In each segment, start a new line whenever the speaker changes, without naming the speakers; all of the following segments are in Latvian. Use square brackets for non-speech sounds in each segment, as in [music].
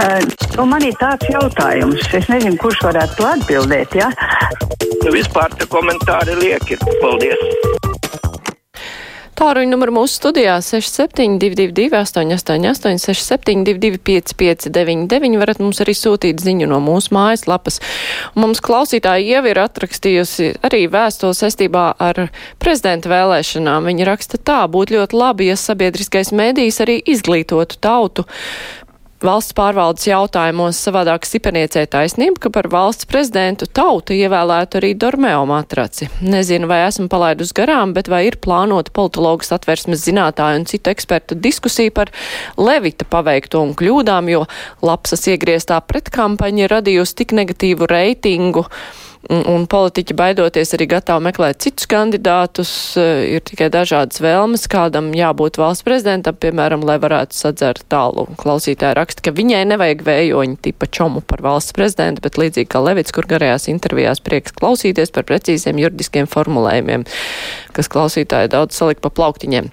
Uh, nu, man ir tāds jautājums, es nezinu, kurš varētu to atbildēt. Ja?
Nu, vispār te komentāri lieki. Paldies!
Tāruņa numuru mūsu studijā 6722, 888, 672, 559, varat mums arī sūtīt ziņu no mūsu mājaslapas. Un mums klausītāji jau ir atrakstījusi arī vēstuli saistībā ar prezidenta vēlēšanām. Viņa raksta tā, būtu ļoti labi, ja sabiedriskais mēdījis arī izglītotu tautu valsts pārvaldes jautājumos savādāk stipeniecē taisnība, ka par valsts prezidentu tautu ievēlētu arī Dormeo matraci. Nezinu, vai esmu palaidus garām, bet vai ir plānota politologas atversmes zinātāju un citu ekspertu diskusija par Levita paveikto un kļūdām, jo lapsas iegrieztā pretkampaņa radījusi tik negatīvu reitingu. Un, politiķi baidoties arī gatavi meklēt citus kandidātus, eh, ir tikai dažādas vēlmes, kādam jābūt valsts prezidentam, piemēram, lai varētu sadzert tālu. Klausītāji raksta, ka viņai nevajag vējoņu tipa čomu par valsts prezidentu, bet līdzīgi kā Levits, kur garajās intervijās prieks klausīties par precīziem juridiskiem formulējumiem, kas klausītāji daudz salikt pa plauktiņiem.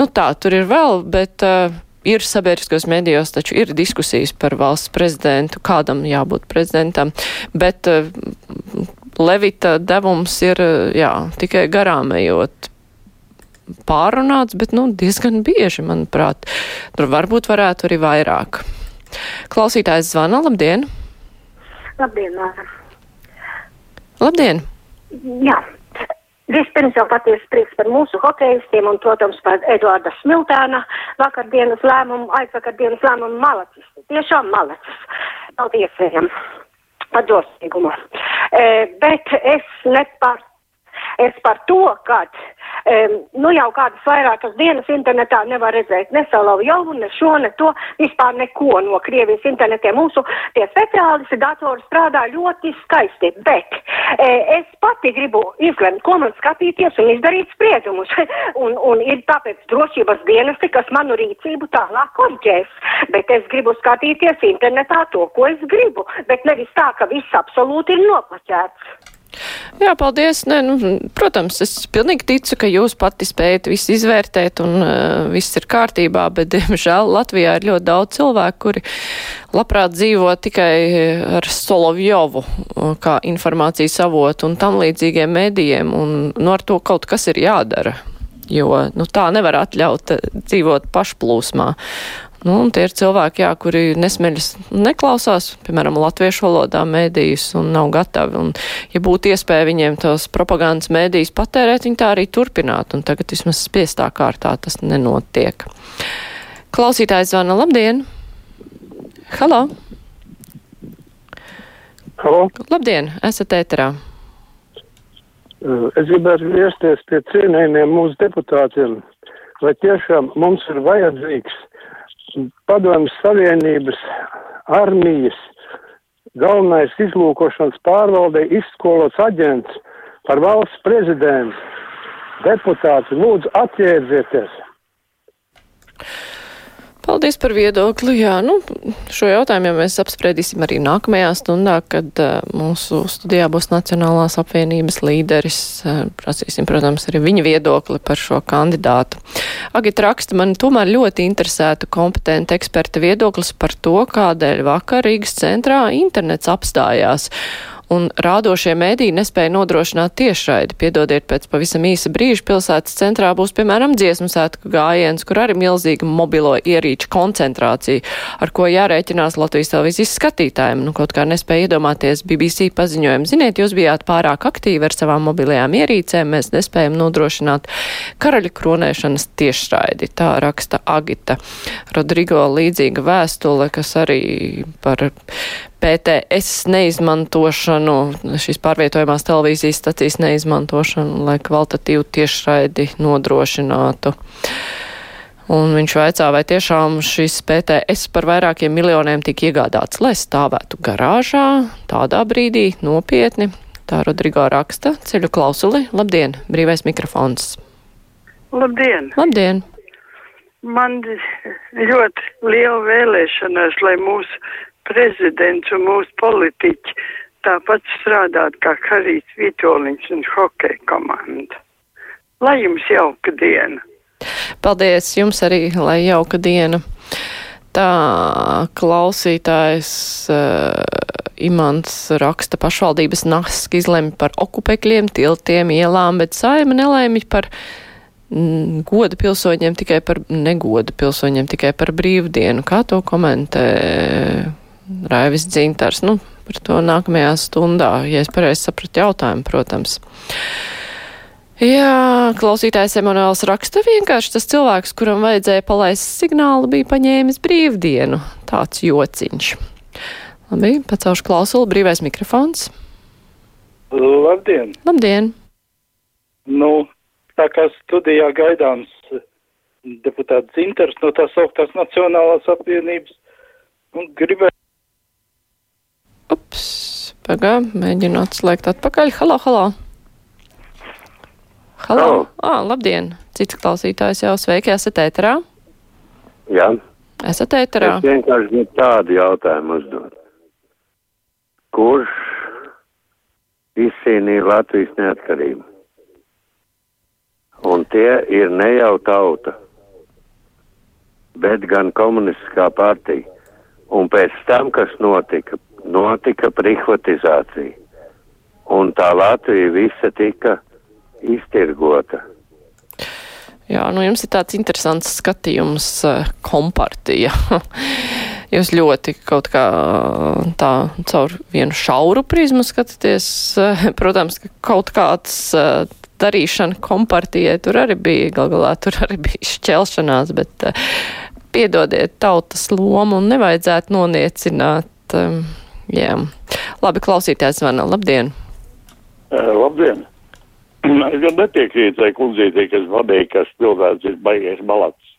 Nu tā, tur ir vēl, bet. Uh, ir sabiedriskos medijos, taču ir diskusijas par valsts prezidentu, kādam jābūt prezidentam, bet uh, Levita devums ir, jā, tikai garām ejot pārunāts, bet, nu, diezgan bieži, manuprāt. Tur varbūt varētu arī vairāk. Klausītājs zvana, labdien!
Labdien, Māra!
Labdien!
Jā, Vispirms jau patiesi prieks par mūsu hokeistiem un, protams, par Eduarda Smiltēna vakardienas lēmumu, aizvakardienas lēmumu malacis. Tiešām malacis. Paldies viņam par drosmīgumu. E, bet es nepār, es par to, kad um, nu jau kādas vairākas dienas internetā nevar redzēt ne Salovjovu, ne šo, ne to, vispār neko no Krievijas internetiem. Mūsu tie speciālisti datori strādā ļoti skaisti, bet e, es pati gribu izlemt, ko man skatīties un izdarīt spriedumus. [laughs] un, un ir tāpēc drošības dienesti, kas manu rīcību tālāk korģēs. Bet es gribu skatīties internetā to, ko es gribu, bet nevis tā, ka viss absolūti ir noplaķēts.
Jā, paldies. Nē, nu, protams, es pilnīgi ticu, ka jūs pati spējat visu izvērtēt un uh, viss ir kārtībā, bet, [laughs] diemžēl, Latvijā ir ļoti daudz cilvēku, kuri labprāt dzīvo tikai ar Solovjovu kā informācijas avotu un tam līdzīgiem medijiem, un nu, ar to kaut kas ir jādara. Jo nu, tā nevar atļaut dzīvot pašplūsmā. Nu, tie ir cilvēki, jā, kuri nesmeļas neklausās, piemēram, latviešu valodā mēdījus un nav gatavi. Un, ja būtu iespēja viņiem tos propagandas mēdījus patērēt, viņi tā arī turpinātu. Un tagad vismaz spiestā kārtā tas nenotiek. Klausītājs zvana, labdien! Halo!
Halo!
Labdien, esat ēterā!
Es gribētu griezties pie cienījumiem mūsu deputātiem, vai tiešām mums ir vajadzīgs padomjas Savienības armijas galvenais izlūkošanas pārvaldē izskolots aģents par valsts prezidentu. Deputāti, lūdzu, atjēdzieties!
Paldies par viedokli. Jā, nu, šo jautājumu jau mēs apspriedīsim arī nākamajā stundā, kad uh, mūsu studijā būs Nacionālās apvienības līderis. Uh, prasīsim, protams, arī viņa viedokli par šo kandidātu. Agita raksta, man tomēr ļoti interesētu kompetenta eksperta viedoklis par to, kādēļ vakar Rīgas centrā internets apstājās un rādošie mēdī nespēja nodrošināt tiešraidi. Piedodiet, pēc pavisam īsa brīža pilsētas centrā būs, piemēram, dziesmu sētku gājiens, kur arī milzīga mobilo ierīču koncentrācija, ar ko jārēķinās Latvijas televīzijas skatītājiem. Nu, kaut kā nespēja iedomāties BBC paziņojumu. Ziniet, jūs bijāt pārāk aktīvi ar savām mobilajām ierīcēm, mēs nespējam nodrošināt karaļa kronēšanas tiešraidi. Tā raksta Agita Rodrigo līdzīga vēstule, kas arī par PTS neizmantošanu, šīs pārvietojumās televīzijas stacijas neizmantošanu, lai kvalitatīvu tiešraidi nodrošinātu. Un viņš vaicā, vai tiešām šis PTS par vairākiem miljoniem tika iegādāts, lai stāvētu garāžā tādā brīdī nopietni. Tā Rodrigo raksta ceļu klausuli. Labdien, brīvais mikrofons.
Labdien!
Labdien!
Man ļoti liela vēlēšanās, lai mūsu prezidents un mūsu politiķi tāpat strādāt kā Karīs Vitoļņš un hokeja komanda. Lai jums jauka diena!
Paldies jums arī, lai jauka diena! Tā klausītājs uh, Imants raksta pašvaldības naski izlemj par okupekļiem, tiltiem, ielām, bet saima nelēmj par goda pilsoņiem tikai par negoda pilsoņiem tikai par brīvdienu. Kā to komentē Raivis Dzintars? Nu, par to nākamajā stundā, ja es pareizi sapratu jautājumu, protams. Jā, klausītājs Emanuēls raksta vienkārši tas cilvēks, kuram vajadzēja palaist signālu, bija paņēmis brīvdienu. Tāds jociņš. Labi, pacaušu klausulu, brīvais mikrofons.
Labdien!
Labdien!
Nu, tā kā studijā gaidāms deputāts Zinters no tās augtās Nacionālās apvienības, un gribēju.
Pagā, mēģinu atslēgt atpakaļ. Halo, halo! Halo!
Halo.
Ah, labdien! Cits klausītājs jau sveiki, esat ēterā?
Jā,
Esat ēterā?
es vienkārši gribu tādu jautājumu uzdot. Kurš izcīnīja Latvijas neatkarību? Un tie ir ne jau tauta, bet gan komunistiskā partija. Un pēc tam, kas notika, notika privatizācija. Un tā Latvija visa tika iztirgota.
Jā, nu jums ir tāds interesants skatījums eh, kompartija. [laughs] Jūs ļoti kaut kā tā caur vienu šauru prizmu skatāties. Eh, [laughs] Protams, ka kaut kāds eh, darīšana kompartijai tur arī bija, gal galā tur [laughs] arī bija šķelšanās, bet eh, piedodiet tautas lomu un nevajadzētu noniecināt. Jā. Labi, klausītājs zvana. Labdien!
Labdien! [clears throat] Es gan nepiekrītu tai kundzītei, kas vadīja, kas cilvēks ir baigais malats.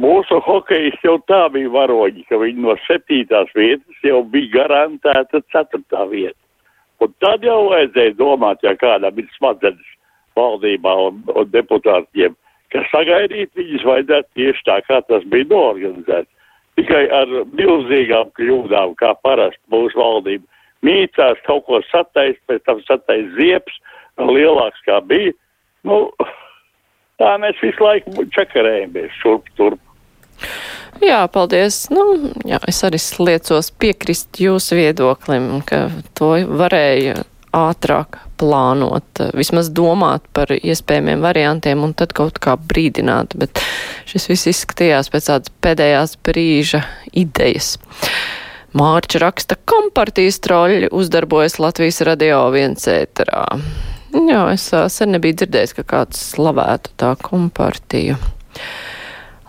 Mūsu hokejs jau tā bija varoņi, ka viņi no septītās vietas jau bija garantēta ceturtā vieta. Un tad jau vajadzēja domāt, ja kādam ir smadzenes valdībā un, un deputātiem, ka sagaidīt viņus vajadzētu tieši tā, kā tas bija noorganizēts. Tikai ar milzīgām kļūdām, kā parasti mūsu valdība mīcās kaut ko sataist, pēc tam sataist zieps, lielāks kā bija. Nu, tā mēs visu laiku čakarējamies šurp turp.
Jā, paldies. Nu, jā, es arī liecos piekrist jūsu viedoklim, ka to varēja ātrāk plānot, vismaz domāt par iespējamiem variantiem un tad kaut kā brīdināt, bet šis viss izskatījās pēc tādas pēdējās brīža idejas. Mārķa raksta, kompartijas troļi uzdarbojas Latvijas radio viens ēterā. Jā, es ā, sen nebiju dzirdējis, ka kāds slavētu tā kompartiju.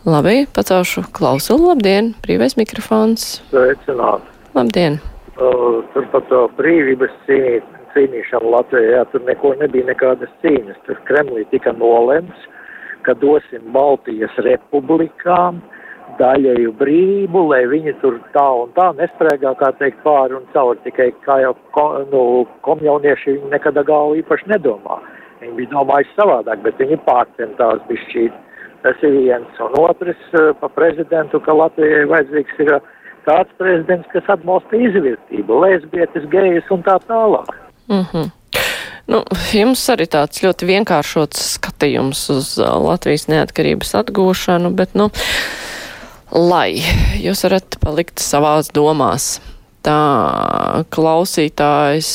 Labi, pacelšu klausulu. Labdien, brīvais mikrofons.
Sveicināt.
Labdien.
Uh, tur par to brīvības cīnīt, cīnīšanu Latvijā, tur neko nebija nekādas cīņas. Tur Kremlī tika nolemts, ka dosim Baltijas republikām daļēju brīvību, lai viņi tur tā un tā nesprēgā, kā teikt, pāri un cauri. Tikai kā jau ko, nu, komjaunieši viņi nekad galvu īpaši nedomā. Viņi bija domājuši savādāk, bet viņi pārcentās bišķīt. Tas ir viens. Un otrs uh, pa prezidentu, ka Latvijai vajadzīgs ir uh, tāds prezidents, kas atbalsta izvērtību, lesbietes, gejus un tā tālāk.
Mm -hmm. Nu, jums arī tāds ļoti vienkāršots skatījums uz Latvijas neatkarības atgūšanu, bet, nu, lai jūs varat palikt savās domās. Tā klausītājs,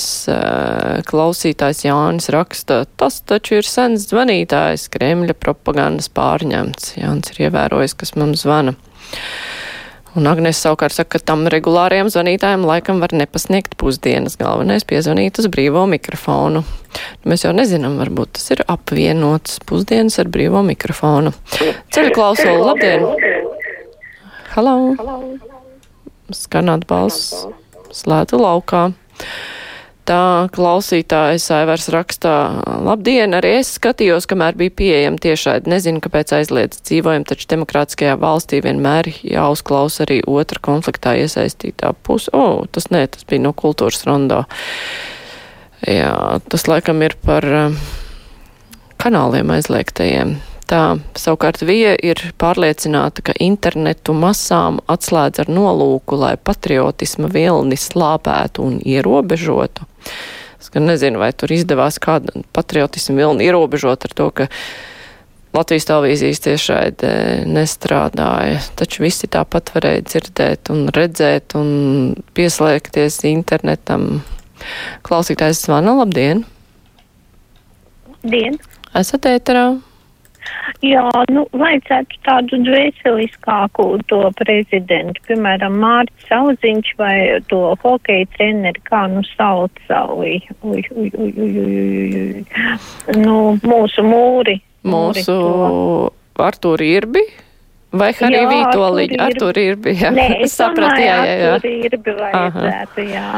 klausītājs Jānis raksta, tas taču ir sens zvanītājs, Kremļa propagandas pārņemts. Jānis ir ievērojis, kas mums zvana. Un Agnēs savukārt saka, ka tam regulāriem zvanītājiem laikam var nepasniegt pusdienas. Galvenais piezvanīt uz brīvo mikrofonu. Mēs jau nezinām, varbūt tas ir apvienots pusdienas ar brīvo mikrofonu. Ceļu klausulu, labdien! Halo! Skanāt balss, slēdzu laukā. Tā klausītājs Aivars rakstā, labdien, arī es skatījos, kamēr bija pieejama tiešādi. Nezinu, kāpēc aizliedz dzīvojam, taču demokrātiskajā valstī vienmēr jāuzklaus arī otra konfliktā iesaistītā puse. O, oh, tas nē, tas bija no kultūras rondo. Jā, tas laikam ir par uh, kanāliem aizliegtajiem. Tā savukārt Vija ir pārliecināta, ka internetu masām atslēdz ar nolūku, lai patriotisma vilni slāpētu un ierobežotu. Es gan nezinu, vai tur izdevās kādu patriotismu vilni ierobežot ar to, ka Latvijas televīzijas tiešraidē nestrādāja, taču visi tāpat varēja dzirdēt un redzēt un pieslēgties internetam. Klausītājs zvana, labdien!
Dien!
Esat ēterā?
Jā, nu, vajadzētu tādu dvēseliskāku to prezidentu, piemēram, Mārcis Auziņš vai to hokeja treneri, kā nu sauca, ui, ui, ui, ui, ui, ui, ui. nu, mūsu mūri.
Mūsu Artūri Irbi? Vai Harī Vītoliņa? Artūri Irbi, jā.
Nē, es [laughs]
sapratu, jā, jā, jā.
Artūri Irbi vajadzētu, jā.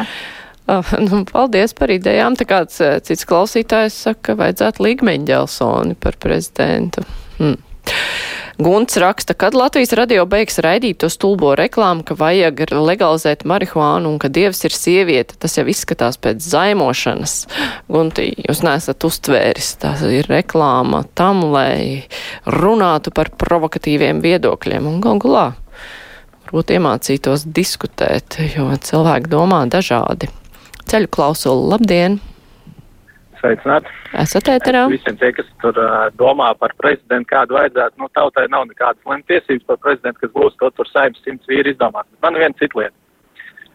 Oh, nu, paldies par idejām. Tā kāds cits klausītājs saka, ka vajadzētu Ligmeņģelsoni par prezidentu. Hmm. Gunts raksta, kad Latvijas radio beigs raidīt to stulbo reklāmu, ka vajag legalizēt marihuānu un ka dievs ir sieviete. Tas jau izskatās pēc zaimošanas. Gunti, jūs nesat uztvēris. Tā ir reklāma tam, lai runātu par provokatīviem viedokļiem un gal galā. Varbūt iemācītos diskutēt, jo cilvēki domā dažādi. Ceļu klausulu, labdien!
Sveicināti!
Esat ēterā?
Visiem tie, kas tur uh, domā par prezidentu, kādu vajadzētu, nu tautai nav nekādas lemt tiesības par prezidentu, kas būs to tur saimnes simts vīri izdomāt. Man viena cita lieta.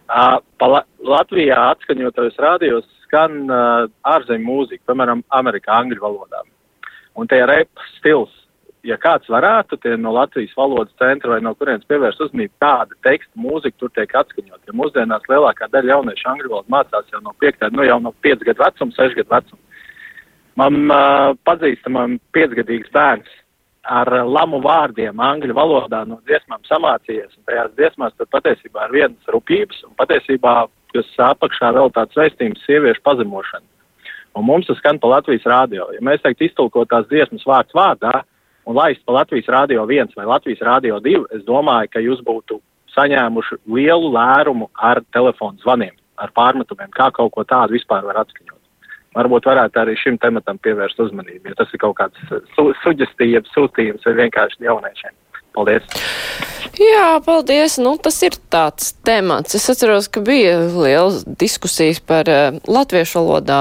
Uh, pa La Latvijā atskaņotajos rādījos skan uh, ārzemju mūzika, piemēram, Amerikā angļu valodā. Un tie rep stils ja kāds varētu tie no Latvijas valodas centra vai no kurienes pievērst uzmanību, kāda teksta mūzika tur tiek atskaņot. Jo mūsdienās lielākā daļa jauniešu angļu valodu mācās jau no 5, nu jau no 5 gadu vecuma, 6 gadu vecuma. Man uh, pazīstamam 5-gadīgs bērns ar lamu vārdiem angļu valodā no dziesmām samācījies, tajās dziesmās tad patiesībā ir vienas rūpības, un patiesībā, kas apakšā vēl tāds veistījums sieviešu pazemošana. Un mums tas skan pa Latvijas rādio. Ja mēs teikt iztulkot tās dziesmas vārds vārdā, un laist pa Latvijas Rādio 1 vai Latvijas Rādio 2, es domāju, ka jūs būtu saņēmuši lielu lērumu ar telefonu zvaniem, ar pārmetumiem, kā kaut ko tādu vispār var atskaņot. Varbūt varētu arī šim tematam pievērst uzmanību, ja tas ir kaut kāds su suģestīvs, sūtījums vai vienkārši jauniešiem. Paldies!
Jā, paldies. Nu, tas ir tāds temats. Es atceros, ka bija liels diskusijas par uh, latviešu valodā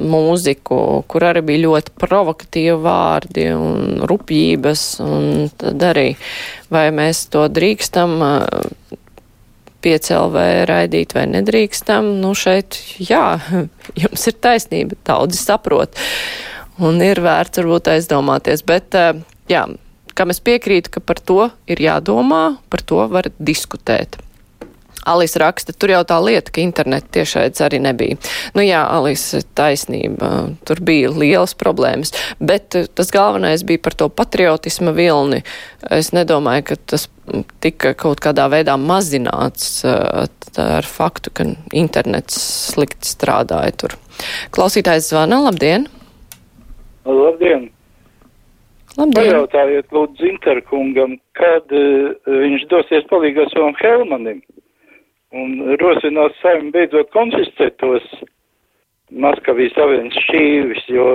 mūziku, kur arī bija ļoti provokatīvi vārdi un rupjības, un tad arī vai mēs to drīkstam piecēlvē raidīt vai nedrīkstam, nu šeit, jā, [laughs] jums ir taisnība, daudzi saprot, un ir vērts varbūt aizdomāties, bet, jā, kam es piekrītu, ka par to ir jādomā, par to var diskutēt. Alis raksta, tur jau tā lieta, ka interneta tiešaids arī nebija. Nu jā, Alis taisnība, tur bija lielas problēmas, bet eh, tas galvenais bija par to patriotisma vilni. Es nedomāju, ka tas tika kaut kādā veidā mazināts eh, ar faktu, ka internets slikti strādāja tur. Klausītājs zvana, labdien!
Labdien!
Labdien!
Pajautājiet lūdzu Zinterkungam, kad uh, viņš dosies palīgā savam Helmanim un rosinās saimni beidzot konfiscēt tos Maskavijas avienas šķīvis, jo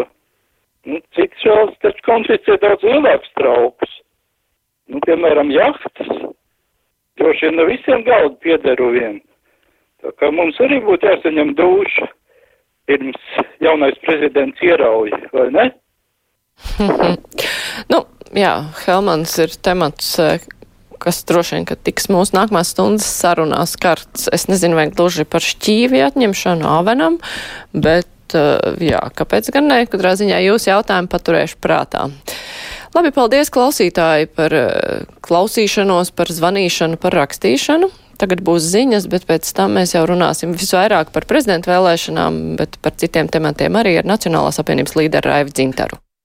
nu, cits valsts taču konfiscē daudz lielākus traukus. Nu, piemēram, jahtas. Droši vien ne visiem galdu piederu vien. Tā kā mums arī būtu jāsaņem duša pirms jaunais prezidents ierauj, vai ne? [laughs]
nu, jā, Helmans ir temats, kas droši vien, tiks mūsu nākamās stundas sarunās karts. Es nezinu, vai gluži par šķīvi atņemšanu āvenam, bet uh, jā, kāpēc gan ne? Katrā ziņā jūs jautājumu paturēšu prātā. Labi, paldies klausītāji par uh, klausīšanos, par zvanīšanu, par rakstīšanu. Tagad būs ziņas, bet pēc tam mēs jau runāsim visvairāk par prezidentu vēlēšanām, bet par citiem tematiem arī ar Nacionālās apvienības līderu Raivu Dzintaru.